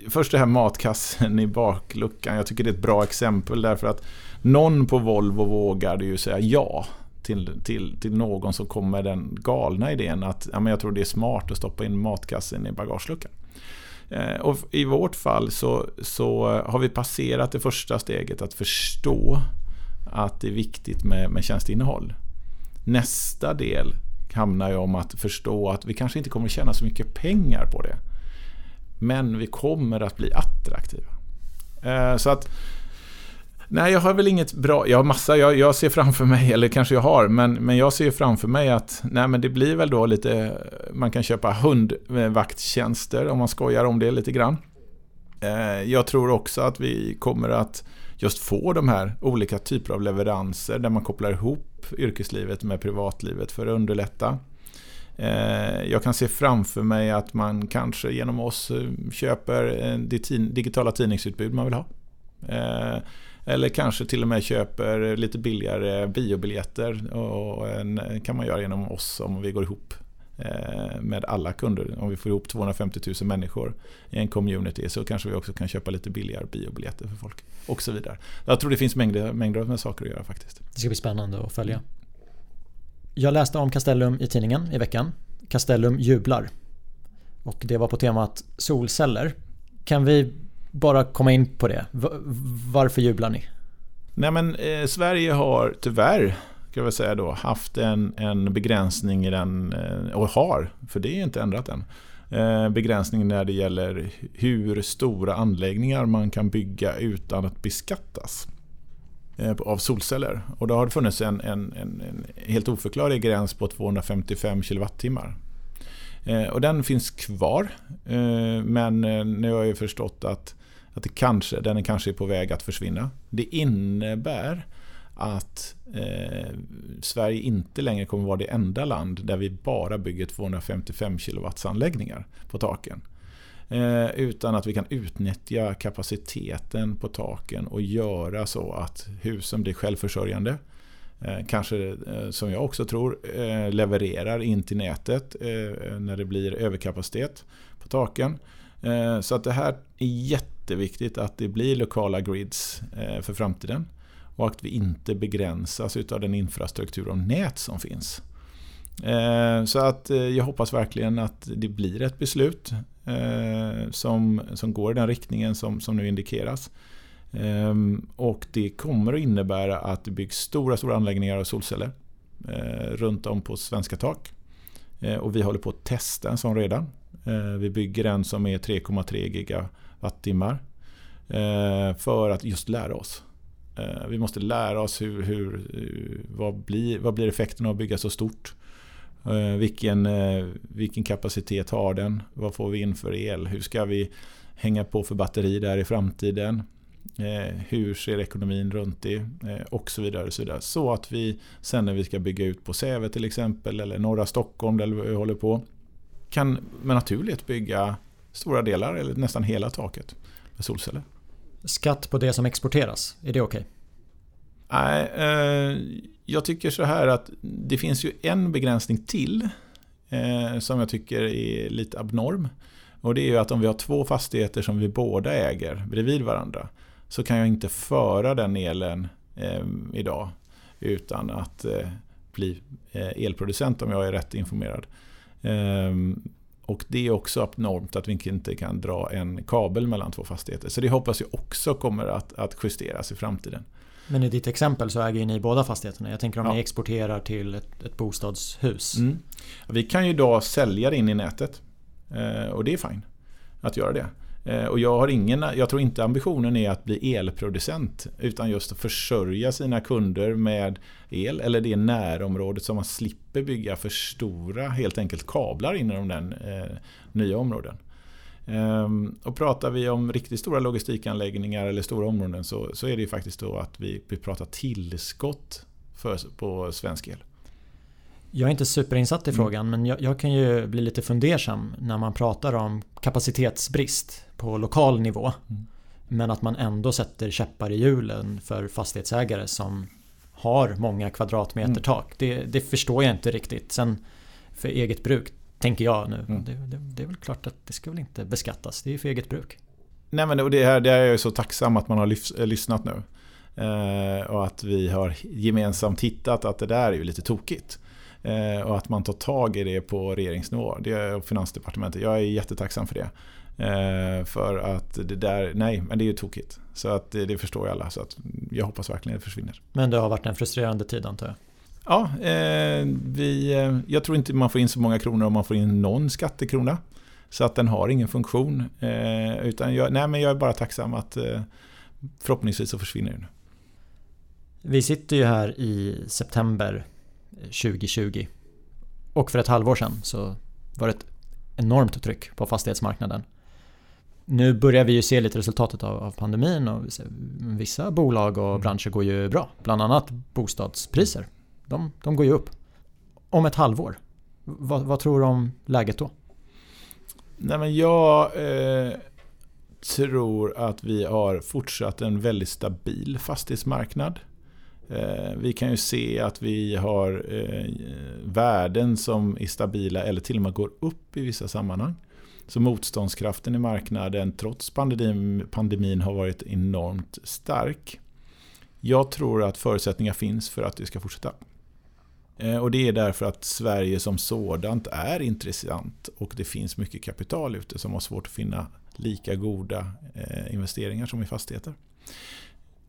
Först det här matkassen i bakluckan. Jag tycker det är ett bra exempel därför att någon på Volvo vågade ju säga ja till, till, till någon som kom med den galna idén att ja, men jag tror det är smart att stoppa in matkassen i bagageluckan. Eh, och I vårt fall så, så har vi passerat det första steget att förstå att det är viktigt med, med tjänsteinnehåll. Nästa del handlar ju om att förstå att vi kanske inte kommer tjäna så mycket pengar på det. Men vi kommer att bli attraktiva. Eh, så att Nej, jag har väl inget bra, jag har massa, jag, jag, ser framför mig, eller kanske jag har, men, men jag ser framför mig att nej, men det blir väl då lite, man kan köpa hundvakttjänster om man skojar om det lite grann. Eh, jag tror också att vi kommer att just få de här olika typer av leveranser där man kopplar ihop yrkeslivet med privatlivet för att underlätta. Eh, jag kan se framför mig att man kanske genom oss eh, köper det digitala tidningsutbud man vill ha. Eller kanske till och med köper lite billigare biobiljetter. Och en, kan man göra genom oss om vi går ihop eh, med alla kunder. Om vi får ihop 250 000 människor i en community så kanske vi också kan köpa lite billigare biobiljetter för folk. Och så vidare. Jag tror det finns mängder, mängder med saker att göra faktiskt. Det ska bli spännande att följa. Jag läste om Castellum i tidningen i veckan. Castellum jublar. Och det var på temat solceller. Kan vi bara komma in på det. Varför jublar ni? Nej men eh, Sverige har tyvärr ska jag säga då, haft en, en begränsning i den, eh, och har, för det är inte ändrat än, eh, begränsning när det gäller hur stora anläggningar man kan bygga utan att beskattas eh, av solceller. Och då har det funnits en, en, en, en helt oförklarlig gräns på 255 kilowattimmar. Eh, och den finns kvar. Eh, men eh, nu har jag förstått att att det kanske, den är kanske på väg att försvinna. Det innebär att eh, Sverige inte längre kommer vara det enda land där vi bara bygger 255 kW anläggningar på taken. Eh, utan att vi kan utnyttja kapaciteten på taken och göra så att husen blir självförsörjande. Eh, kanske, eh, som jag också tror, eh, levererar in till nätet eh, när det blir överkapacitet på taken. Eh, så att det här är jätteviktigt att det blir lokala grids eh, för framtiden. Och att vi inte begränsas av den infrastruktur och nät som finns. Eh, så att eh, jag hoppas verkligen att det blir ett beslut som, som går i den riktningen som, som nu indikeras. Ehm, och det kommer att innebära att det byggs stora, stora anläggningar av solceller runt om på svenska tak. Och vi håller på att testa en sån redan. Vi bygger en som är 3,3 giga Eh, för att just lära oss. Eh, vi måste lära oss hur, hur, eh, vad, blir, vad blir effekten av att bygga så stort. Eh, vilken, eh, vilken kapacitet har den? Vad får vi in för el? Hur ska vi hänga på för batteri där i framtiden? hur ser ekonomin runt det? och så vidare, och så vidare. Så att vi sen när vi ska bygga ut på Säve till exempel eller norra Stockholm där vi håller på kan med naturlighet bygga stora delar eller nästan hela taket med solceller. Skatt på det som exporteras, är det okej? Okay? Nej, eh, jag tycker så här att det finns ju en begränsning till eh, som jag tycker är lite abnorm. Och det är ju att om vi har två fastigheter som vi båda äger bredvid varandra så kan jag inte föra den elen eh, idag utan att eh, bli eh, elproducent om jag är rätt informerad. Och det är också abnormt att vi inte kan dra en kabel mellan två fastigheter. Så det hoppas jag också kommer att, att justeras i framtiden. Men i ditt exempel så äger ni båda fastigheterna. Jag tänker om ja. ni exporterar till ett, ett bostadshus. Mm. Vi kan ju idag sälja det in i nätet. Eh, och det är fine att göra det. Eh, och jag, har ingen, jag tror inte ambitionen är att bli elproducent utan just att försörja sina kunder med el eller det närområdet som man slipper bygga för stora helt enkelt kablar inom den eh, nya områden. Ehm, och pratar vi om riktigt stora logistikanläggningar eller stora områden så, så är det ju faktiskt då att vi, vi pratar tillskott för, på svensk el. Jag är inte superinsatt i mm. frågan men jag, jag, kan ju bli lite fundersam när man pratar om kapacitetsbrist på lokal nivå. Mm. Men att man ändå sätter käppar i hjulen för fastighetsägare som har många kvadratmeter mm. tak. Det, det, förstår jag inte riktigt. Sen för eget bruk tänker jag nu. Mm. Det, det, det, är väl klart att det ska väl inte beskattas. Det är för eget bruk. Nej men det, här, det är jag så tacksam att man har lyf, lyssnat nu. Eh, och att vi har gemensamt hittat att det där är ju lite tokigt. Eh, och att man tar tag i det på regeringsnivå. Det är Finansdepartementet. Jag är jättetacksam för det. Eh, för att det där, nej, men det är ju tokigt. Så att det, det förstår ju alla. Så att jag hoppas verkligen det försvinner. Men det har varit en frustrerande tid antar jag? Ja, eh, vi, jag tror inte man får in så många kronor om man får in någon skattekrona. Så att den har ingen funktion. Utan jag, nej, men jag är bara tacksam att förhoppningsvis så försvinner den. Vi sitter ju här i september 2020 och för ett halvår sedan så var det ett enormt tryck på fastighetsmarknaden. Nu börjar vi ju se lite resultatet av, pandemin och vissa bolag och mm. branscher går ju bra. Bland annat bostadspriser. De, de går ju upp. Om ett halvår, vad, vad tror du om läget då? Nej men jag eh, tror att vi har fortsatt en väldigt stabil fastighetsmarknad. Eh, vi kan ju se att vi har eh, värden som är stabila eller till och med går upp i vissa sammanhang. Så motståndskraften i marknaden trots pandemin, pandemin har varit enormt stark. Jag tror att förutsättningar finns för att det ska fortsätta. Eh, och det är därför att Sverige som sådant är intressant och det finns mycket kapital ute som har svårt att finna lika goda investeringar som i fastigheter.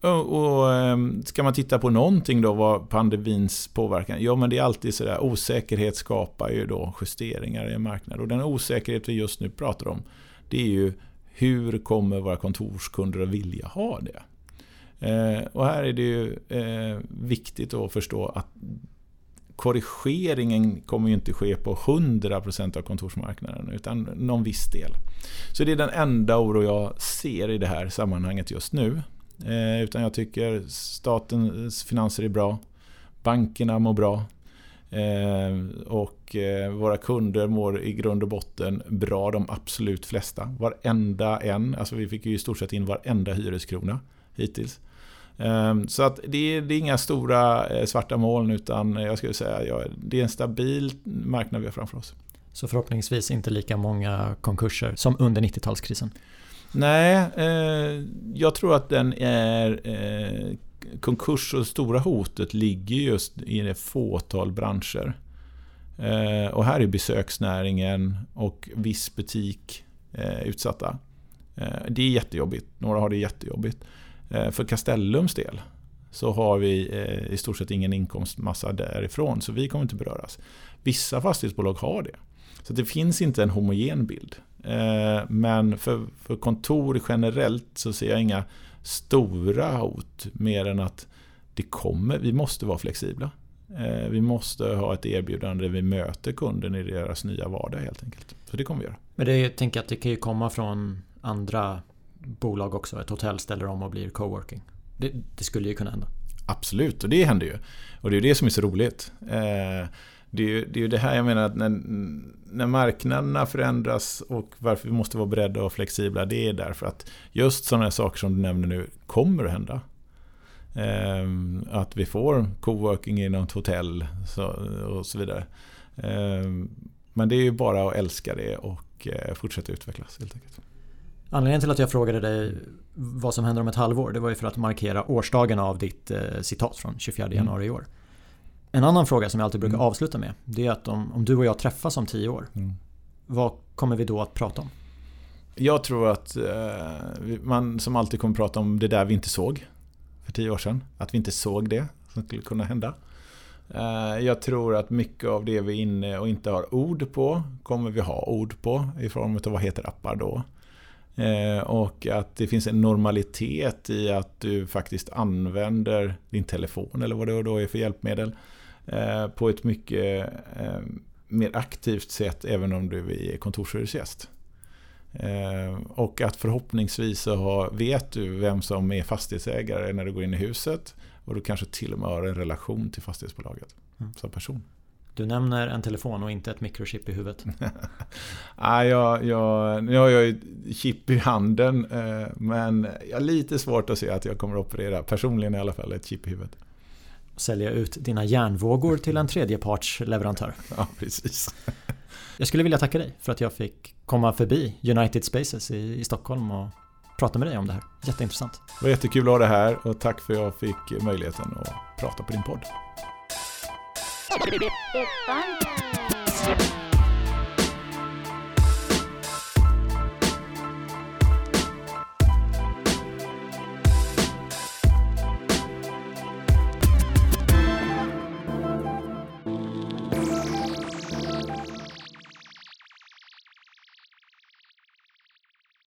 Och, och ehm, ska man titta på någonting då, vad pandemins påverkan? Ja, men det är alltid sådär, osäkerhet skapar ju då justeringar i en marknad. Och den osäkerhet vi just nu pratar om, det är ju hur kommer våra kontorskunder att vilja ha det? Eh, och här är det ju eh, viktigt att förstå att korrigeringen kommer ju inte ske på 100% av kontorsmarknaden utan någon viss del. Så det är den enda oro jag ser i det här sammanhanget just nu. Eh, utan jag tycker statens finanser är bra. Bankerna mår bra. Eh, och eh, våra kunder mår i grund och botten bra, de absolut flesta. Varenda en, alltså vi fick ju i stort sett in varenda hyreskrona hittills. Ehm, så att det är, det är inga stora eh, svarta moln utan jag skulle säga ja, det är en stabil marknad vi har framför oss. Så förhoppningsvis inte lika många konkurser som under 90-talskrisen? Nej, eh, jag tror att den är... Eh, konkurs och stora hotet ligger just i det fåtal branscher. Eh, och här är besöksnäringen och viss butik eh, utsatta. Eh, det är jättejobbigt. Några har det jättejobbigt. Eh, för Castellums del så har vi eh, i stort sett ingen inkomstmassa därifrån, så vi kommer inte beröras. Vissa fastighetsbolag har det. Så det finns inte en homogen bild. Eh, men för, för kontor generellt så ser jag inga stora hot mer än att det kommer, vi måste vara flexibla. Eh, vi måste ha ett erbjudande där vi möter kunden i deras nya vardag helt enkelt. Så det kommer vi göra. Men det, jag tänker att det kan ju komma från andra bolag också. Ett hotell ställer om och blir coworking. Det, det skulle ju kunna hända. Absolut, och det händer ju. Och det är det som är så roligt. Det är ju det, är det här jag menar att när, när marknaderna förändras och varför vi måste vara beredda och flexibla, det är därför att just sådana saker som du nämner nu kommer att hända. Ehm, att vi får coworking i något hotell och så vidare. Ehm, men det är ju bara att älska det och eh, fortsätta utvecklas helt enkelt. Anledningen till att jag frågade dig vad som händer om ett halvår, det var ju för att markera årsdagen av ditt eh, citat från 24 januari i år. En annan fråga som jag alltid brukar mm. avsluta med det är att om, om du och jag träffas om tio år mm. Vad kommer vi då att prata om? Jag tror att eh, man som alltid kommer prata om det där vi inte såg för tio år sedan. Att vi inte såg det som skulle kunna hända. Eh, jag tror att mycket av det vi är inne och inte har ord på kommer vi ha ord på i form av vad heter appar då. Eh, och att det finns en normalitet i att du faktiskt använder din telefon eller vad det då är för hjälpmedel på ett mycket eh, mer aktivt sätt även om du är kontorshyresgäst. Eh, och att förhoppningsvis så vet du vem som är fastighetsägare när du går in i huset och du kanske till och med har en relation till fastighetsbolaget mm. som person. Du nämner en telefon och inte ett mikrochip i huvudet. Nej, jag, jag, nu har jag chip i handen men jag har lite svårt att se att jag kommer att operera, personligen i alla fall, ett chip i huvudet sälja ut dina järnvågor till en tredjepartsleverantör. Ja, precis. [laughs] Jag skulle vilja tacka dig för att jag fick komma förbi United Spaces i, i Stockholm och prata med dig om det här. Jätteintressant. Det var jättekul att ha det här och tack för att jag fick möjligheten att prata på din podd.